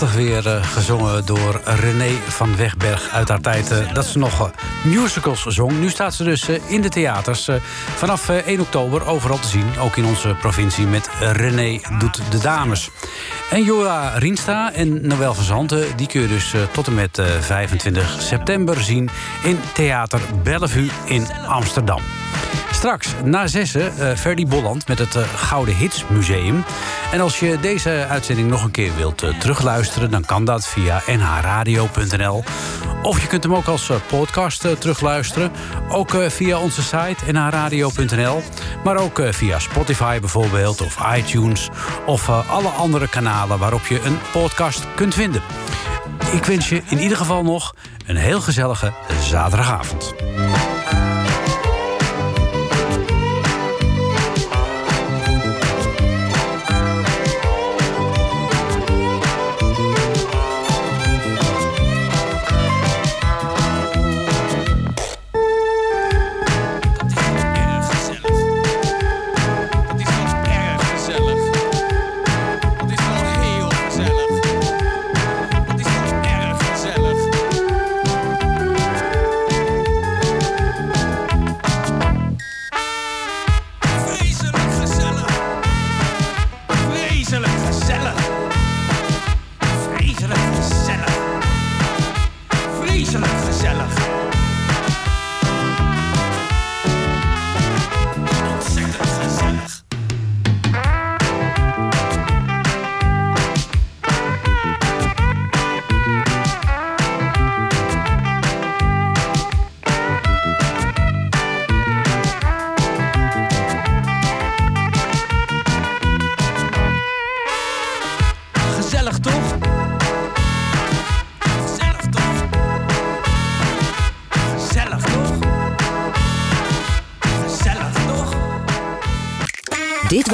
prachtig weer eh, gezongen door René van Wegberg uit haar tijd eh, dat ze nog eh, musicals zong. Nu staat ze dus in de theaters. vanaf eh, 1 oktober overal te zien, ook in onze provincie met René doet de dames. En Joa Riensta en Noël van Zanten, die kun je dus tot en met eh, 25 september zien in Theater Bellevue in Amsterdam. Straks na zessen uh, Ferdy Bolland met het eh, Gouden Hits Museum. En als je deze uitzending nog een keer wilt eh, terugluisteren... dan kan dat via nhradio.nl. Of je kunt hem ook als podcast terugluisteren. Ook via onze site nhradio.nl. Maar ook via Spotify bijvoorbeeld, of iTunes... of alle andere kanalen waarop je een podcast kunt vinden. Ik wens je in ieder geval nog een heel gezellige zaterdagavond.